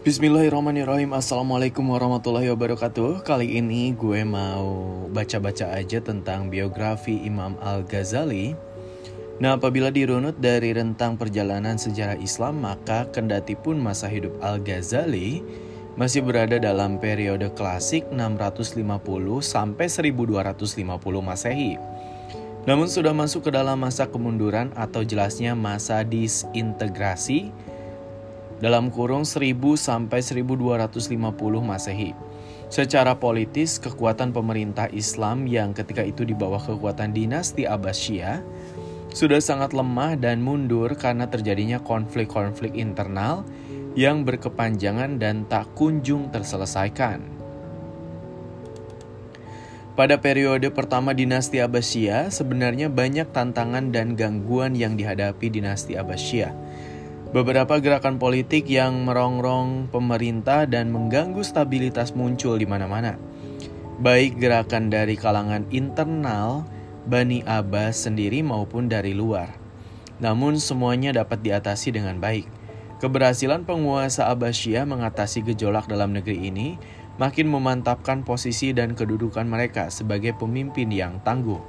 Bismillahirrahmanirrahim. Assalamualaikum warahmatullahi wabarakatuh. Kali ini gue mau baca-baca aja tentang biografi Imam Al-Ghazali. Nah apabila dirunut dari rentang perjalanan sejarah Islam Maka kendati pun masa hidup Al-Ghazali Masih berada dalam periode klasik 650 sampai 1250 masehi. Namun sudah masuk ke dalam masa kemunduran atau jelasnya masa disintegrasi dalam kurung 1000 sampai 1250 Masehi. Secara politis, kekuatan pemerintah Islam yang ketika itu di bawah kekuatan dinasti Abbasiyah sudah sangat lemah dan mundur karena terjadinya konflik-konflik internal yang berkepanjangan dan tak kunjung terselesaikan. Pada periode pertama dinasti Abbasiyah, sebenarnya banyak tantangan dan gangguan yang dihadapi dinasti Abbasiyah Beberapa gerakan politik yang merongrong pemerintah dan mengganggu stabilitas muncul di mana-mana. Baik gerakan dari kalangan internal Bani Abbas sendiri maupun dari luar. Namun semuanya dapat diatasi dengan baik. Keberhasilan penguasa Abbasiyah mengatasi gejolak dalam negeri ini makin memantapkan posisi dan kedudukan mereka sebagai pemimpin yang tangguh.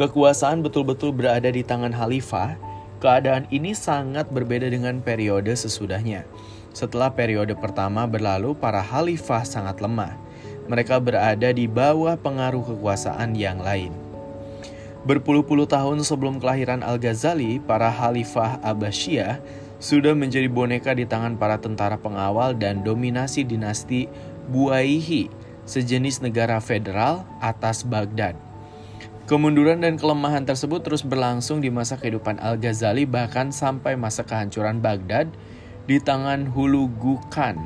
Kekuasaan betul-betul berada di tangan khalifah Keadaan ini sangat berbeda dengan periode sesudahnya. Setelah periode pertama berlalu, para khalifah sangat lemah. Mereka berada di bawah pengaruh kekuasaan yang lain. Berpuluh-puluh tahun sebelum kelahiran Al-Ghazali, para khalifah Abbasiyah sudah menjadi boneka di tangan para tentara pengawal dan dominasi dinasti Buaihi, sejenis negara federal atas Baghdad. Kemunduran dan kelemahan tersebut terus berlangsung di masa kehidupan Al-Ghazali bahkan sampai masa kehancuran Baghdad di tangan Hulu Gukan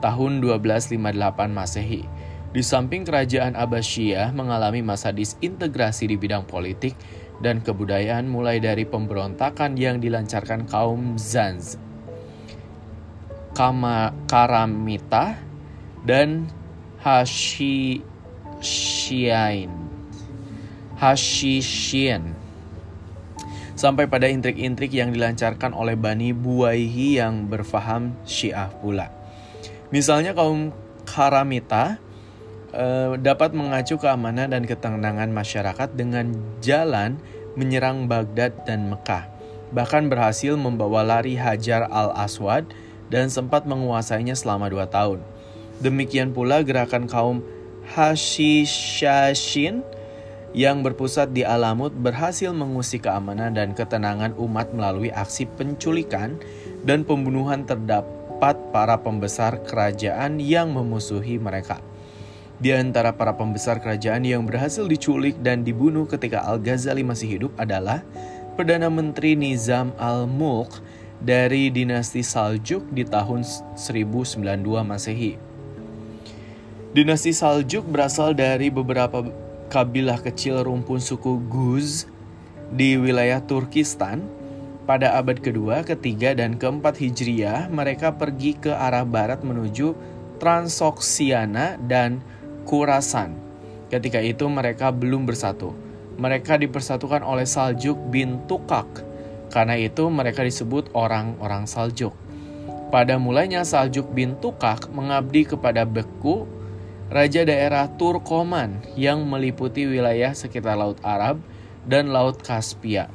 tahun 1258 Masehi. Di samping kerajaan Abbasiyah mengalami masa disintegrasi di bidang politik dan kebudayaan mulai dari pemberontakan yang dilancarkan kaum Zanz, Kama Karamita, dan Hashishiain. Hashishin. Sampai pada intrik-intrik yang dilancarkan oleh Bani Buaihi yang berfaham Syiah pula. Misalnya kaum Karamita eh, dapat mengacu keamanan dan ketenangan masyarakat dengan jalan menyerang Baghdad dan Mekah. Bahkan berhasil membawa lari Hajar al-Aswad dan sempat menguasainya selama dua tahun. Demikian pula gerakan kaum Hashishashin yang berpusat di Alamut berhasil mengusik keamanan dan ketenangan umat melalui aksi penculikan dan pembunuhan terdapat para pembesar kerajaan yang memusuhi mereka. Di antara para pembesar kerajaan yang berhasil diculik dan dibunuh ketika Al-Ghazali masih hidup adalah Perdana Menteri Nizam al-Mulk dari dinasti Saljuk di tahun 1092 Masehi. Dinasti Saljuk berasal dari beberapa kabilah kecil rumpun suku Guz di wilayah Turkistan pada abad kedua, ketiga, dan keempat Hijriah, mereka pergi ke arah barat menuju Transoksiana dan Kurasan. Ketika itu mereka belum bersatu. Mereka dipersatukan oleh Saljuk bin Tukak. Karena itu mereka disebut orang-orang Saljuk. Pada mulanya Saljuk bin Tukak mengabdi kepada Beku raja daerah Turkoman yang meliputi wilayah sekitar Laut Arab dan Laut Kaspia.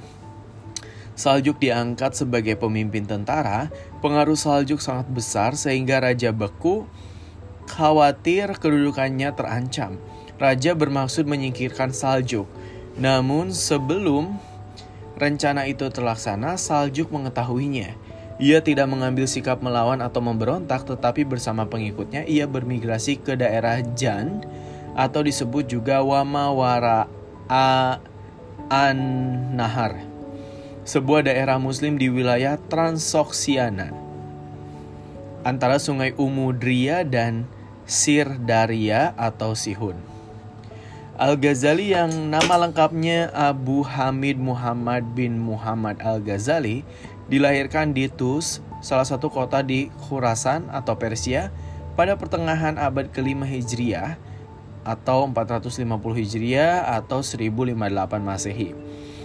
Saljuk diangkat sebagai pemimpin tentara, pengaruh Saljuk sangat besar sehingga Raja Beku khawatir kedudukannya terancam. Raja bermaksud menyingkirkan Saljuk. Namun sebelum rencana itu terlaksana, Saljuk mengetahuinya. Ia tidak mengambil sikap melawan atau memberontak, tetapi bersama pengikutnya ia bermigrasi ke daerah Jan atau disebut juga Wamawara an Nahar, sebuah daerah muslim di wilayah Transoksiana antara sungai Umudria dan Sirdaria atau Sihun. Al-Ghazali yang nama lengkapnya Abu Hamid Muhammad bin Muhammad Al-Ghazali dilahirkan di Tus, salah satu kota di Khurasan atau Persia, pada pertengahan abad kelima Hijriah atau 450 Hijriah atau 1058 Masehi.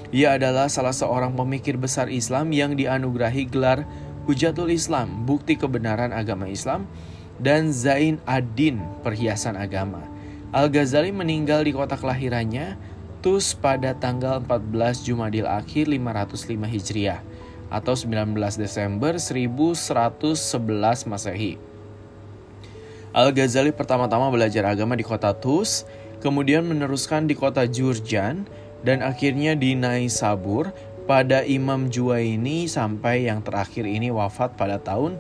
Ia adalah salah seorang pemikir besar Islam yang dianugerahi gelar Hujatul Islam, bukti kebenaran agama Islam, dan Zain ad-Din, perhiasan agama. Al-Ghazali meninggal di kota kelahirannya, Tus pada tanggal 14 Jumadil Akhir 505 Hijriah atau 19 Desember 1111 Masehi. Al-Ghazali pertama-tama belajar agama di kota Tus, kemudian meneruskan di kota Jurjan, dan akhirnya di Naisabur pada Imam Juwaini sampai yang terakhir ini wafat pada tahun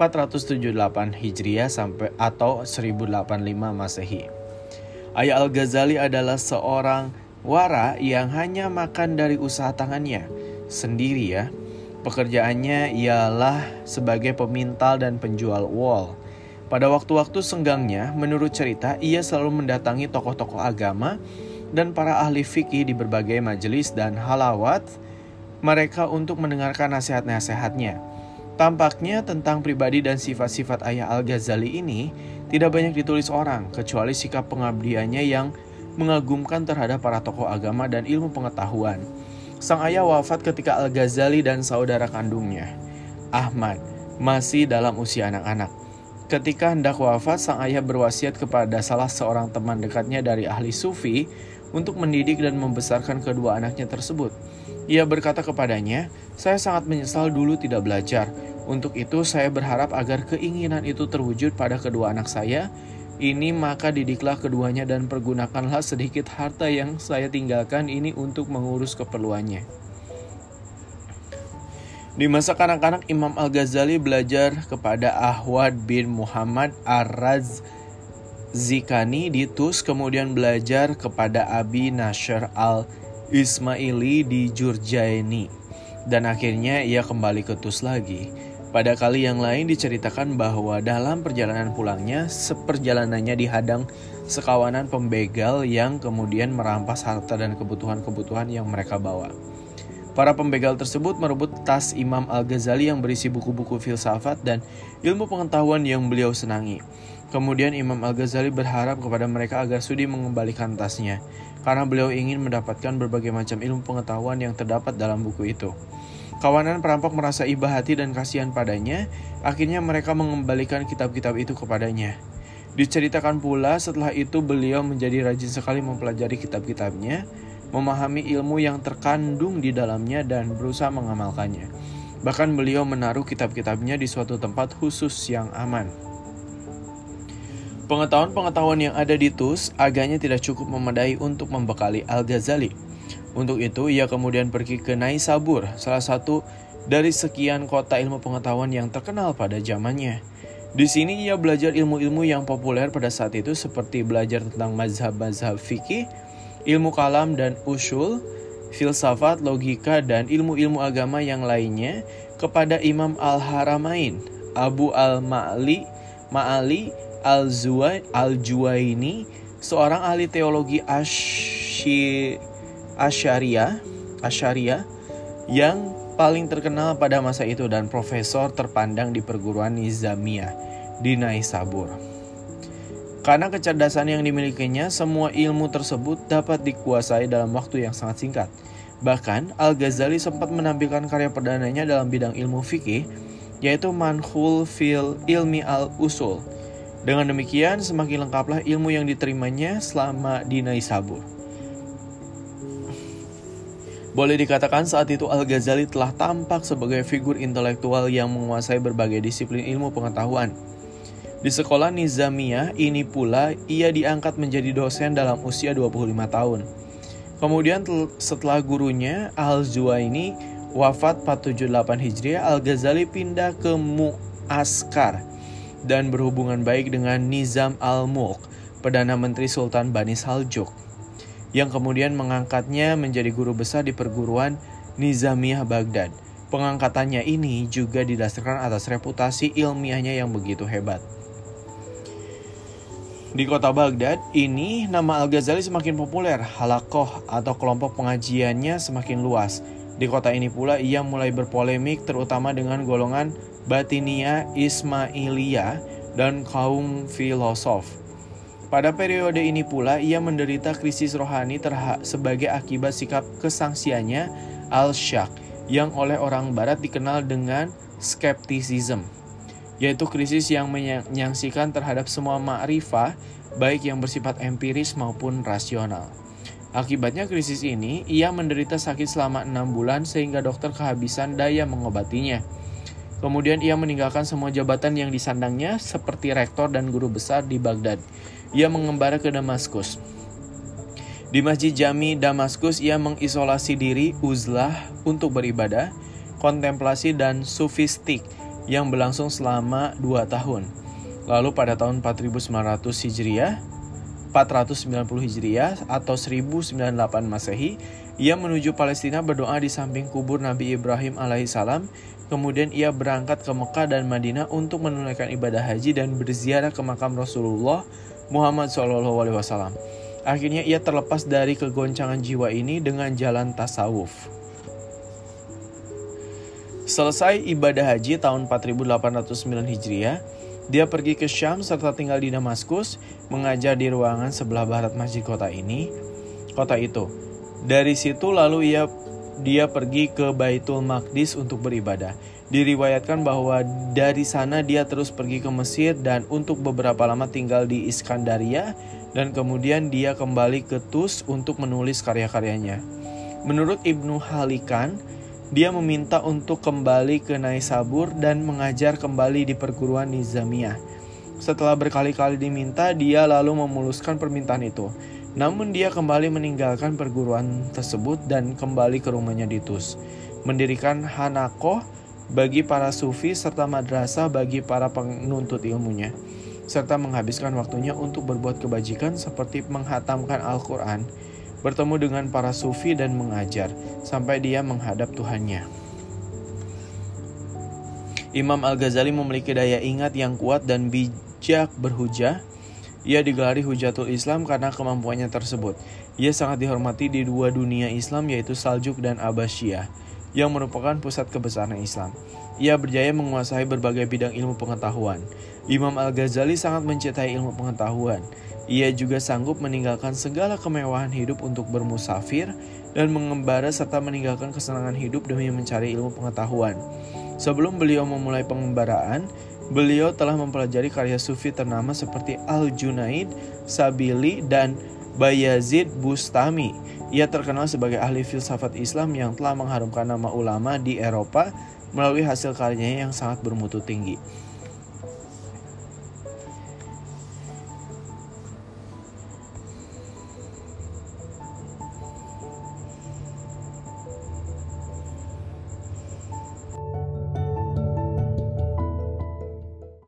478 Hijriah sampai atau 1085 Masehi. Ayah Al-Ghazali adalah seorang wara yang hanya makan dari usaha tangannya sendiri ya. Pekerjaannya ialah sebagai pemintal dan penjual wall. Pada waktu-waktu senggangnya, menurut cerita, ia selalu mendatangi tokoh-tokoh agama dan para ahli fikih di berbagai majelis dan halawat mereka untuk mendengarkan nasihat-nasihatnya. Tampaknya tentang pribadi dan sifat-sifat ayah Al-Ghazali ini tidak banyak ditulis orang, kecuali sikap pengabdiannya yang mengagumkan terhadap para tokoh agama dan ilmu pengetahuan. Sang ayah wafat ketika Al-Ghazali dan saudara kandungnya, Ahmad, masih dalam usia anak-anak. Ketika hendak wafat, sang ayah berwasiat kepada salah seorang teman dekatnya dari ahli sufi untuk mendidik dan membesarkan kedua anaknya tersebut. Ia berkata kepadanya, "Saya sangat menyesal dulu tidak belajar. Untuk itu saya berharap agar keinginan itu terwujud pada kedua anak saya. Ini maka didiklah keduanya dan pergunakanlah sedikit harta yang saya tinggalkan ini untuk mengurus keperluannya. Di masa kanak-kanak Imam Al-Ghazali belajar kepada Ahwad bin Muhammad Ar-Raz Zikani di Tus kemudian belajar kepada Abi Nashr al-Ismaili di Jurjaini dan akhirnya ia kembali ke Tus lagi. Pada kali yang lain diceritakan bahwa dalam perjalanan pulangnya, seperjalanannya dihadang sekawanan pembegal yang kemudian merampas harta dan kebutuhan-kebutuhan yang mereka bawa. Para pembegal tersebut merebut tas Imam Al-Ghazali yang berisi buku-buku filsafat dan ilmu pengetahuan yang beliau senangi. Kemudian Imam Al-Ghazali berharap kepada mereka agar sudi mengembalikan tasnya, karena beliau ingin mendapatkan berbagai macam ilmu pengetahuan yang terdapat dalam buku itu. Kawanan perampok merasa iba hati dan kasihan padanya, akhirnya mereka mengembalikan kitab-kitab itu kepadanya. Diceritakan pula setelah itu beliau menjadi rajin sekali mempelajari kitab-kitabnya, memahami ilmu yang terkandung di dalamnya dan berusaha mengamalkannya. Bahkan beliau menaruh kitab-kitabnya di suatu tempat khusus yang aman. Pengetahuan-pengetahuan yang ada di Tus agaknya tidak cukup memadai untuk membekali Al-Ghazali. Untuk itu, ia kemudian pergi ke Naisabur, salah satu dari sekian kota ilmu pengetahuan yang terkenal pada zamannya. Di sini ia belajar ilmu-ilmu yang populer pada saat itu seperti belajar tentang mazhab-mazhab fikih, ilmu kalam dan usul, filsafat, logika, dan ilmu-ilmu agama yang lainnya kepada Imam Al-Haramain, Abu Al-Ma'li, Ma'ali Al-Juwaini, seorang ahli teologi Ashi Asharia, Asharia yang paling terkenal pada masa itu dan profesor terpandang di perguruan Nizamiyah di Naisabur. Karena kecerdasan yang dimilikinya, semua ilmu tersebut dapat dikuasai dalam waktu yang sangat singkat. Bahkan, Al-Ghazali sempat menampilkan karya perdananya dalam bidang ilmu fikih, yaitu Manhul fil Ilmi al-Usul. Dengan demikian, semakin lengkaplah ilmu yang diterimanya selama di Naisabur. Boleh dikatakan saat itu Al-Ghazali telah tampak sebagai figur intelektual yang menguasai berbagai disiplin ilmu pengetahuan. Di sekolah Nizamiyah ini pula ia diangkat menjadi dosen dalam usia 25 tahun. Kemudian setelah gurunya Al-Zuwaini wafat 478 Hijriah, Al-Ghazali pindah ke Mu'askar dan berhubungan baik dengan Nizam al-Mulk, Perdana Menteri Sultan Bani Saljuk yang kemudian mengangkatnya menjadi guru besar di perguruan Nizamiyah Baghdad. Pengangkatannya ini juga didasarkan atas reputasi ilmiahnya yang begitu hebat. Di kota Baghdad ini, nama Al-Ghazali semakin populer, halakoh atau kelompok pengajiannya semakin luas. Di kota ini pula ia mulai berpolemik terutama dengan golongan Batinia Ismailia dan kaum filosof. Pada periode ini pula ia menderita krisis rohani sebagai akibat sikap kesangsiannya Al-Shaq yang oleh orang barat dikenal dengan skepticism, yaitu krisis yang menyaksikan terhadap semua ma'rifah, baik yang bersifat empiris maupun rasional. Akibatnya krisis ini, ia menderita sakit selama enam bulan sehingga dokter kehabisan daya mengobatinya. Kemudian ia meninggalkan semua jabatan yang disandangnya seperti rektor dan guru besar di Baghdad. Ia mengembara ke Damaskus. Di Masjid Jami Damaskus ia mengisolasi diri uzlah untuk beribadah, kontemplasi dan sufistik yang berlangsung selama dua tahun. Lalu pada tahun 4900 Hijriah, 490 Hijriah atau 1098 Masehi, ia menuju Palestina berdoa di samping kubur Nabi Ibrahim alaihissalam. Kemudian ia berangkat ke Mekah dan Madinah untuk menunaikan ibadah haji dan berziarah ke makam Rasulullah Muhammad SAW. Akhirnya ia terlepas dari kegoncangan jiwa ini dengan jalan tasawuf. Selesai ibadah haji tahun 4809 Hijriah, dia pergi ke Syam serta tinggal di Damaskus, mengajar di ruangan sebelah barat masjid kota ini, kota itu. Dari situ lalu ia dia pergi ke Baitul Maqdis untuk beribadah. Diriwayatkan bahwa dari sana dia terus pergi ke Mesir dan untuk beberapa lama tinggal di Iskandaria dan kemudian dia kembali ke Tus untuk menulis karya-karyanya. Menurut Ibnu Halikan, dia meminta untuk kembali ke Naisabur dan mengajar kembali di perguruan Nizamiyah. Setelah berkali-kali diminta, dia lalu memuluskan permintaan itu. Namun dia kembali meninggalkan perguruan tersebut dan kembali ke rumahnya di Tus. Mendirikan Hanakoh bagi para sufi serta madrasah bagi para penuntut ilmunya. Serta menghabiskan waktunya untuk berbuat kebajikan seperti menghatamkan Al-Quran, bertemu dengan para sufi dan mengajar sampai dia menghadap Tuhannya. Imam Al-Ghazali memiliki daya ingat yang kuat dan bijak berhujah. Ia digelari Hujatul Islam karena kemampuannya tersebut. Ia sangat dihormati di dua dunia Islam yaitu Saljuk dan Abbasiyah yang merupakan pusat kebesaran Islam. Ia berjaya menguasai berbagai bidang ilmu pengetahuan. Imam Al-Ghazali sangat mencintai ilmu pengetahuan. Ia juga sanggup meninggalkan segala kemewahan hidup untuk bermusafir dan mengembara serta meninggalkan kesenangan hidup demi mencari ilmu pengetahuan. Sebelum beliau memulai pengembaraan, beliau telah mempelajari karya sufi ternama seperti Al-Junaid, Sabili, dan Bayazid Bustami. Ia terkenal sebagai ahli filsafat Islam yang telah mengharumkan nama ulama di Eropa melalui hasil karyanya yang sangat bermutu tinggi.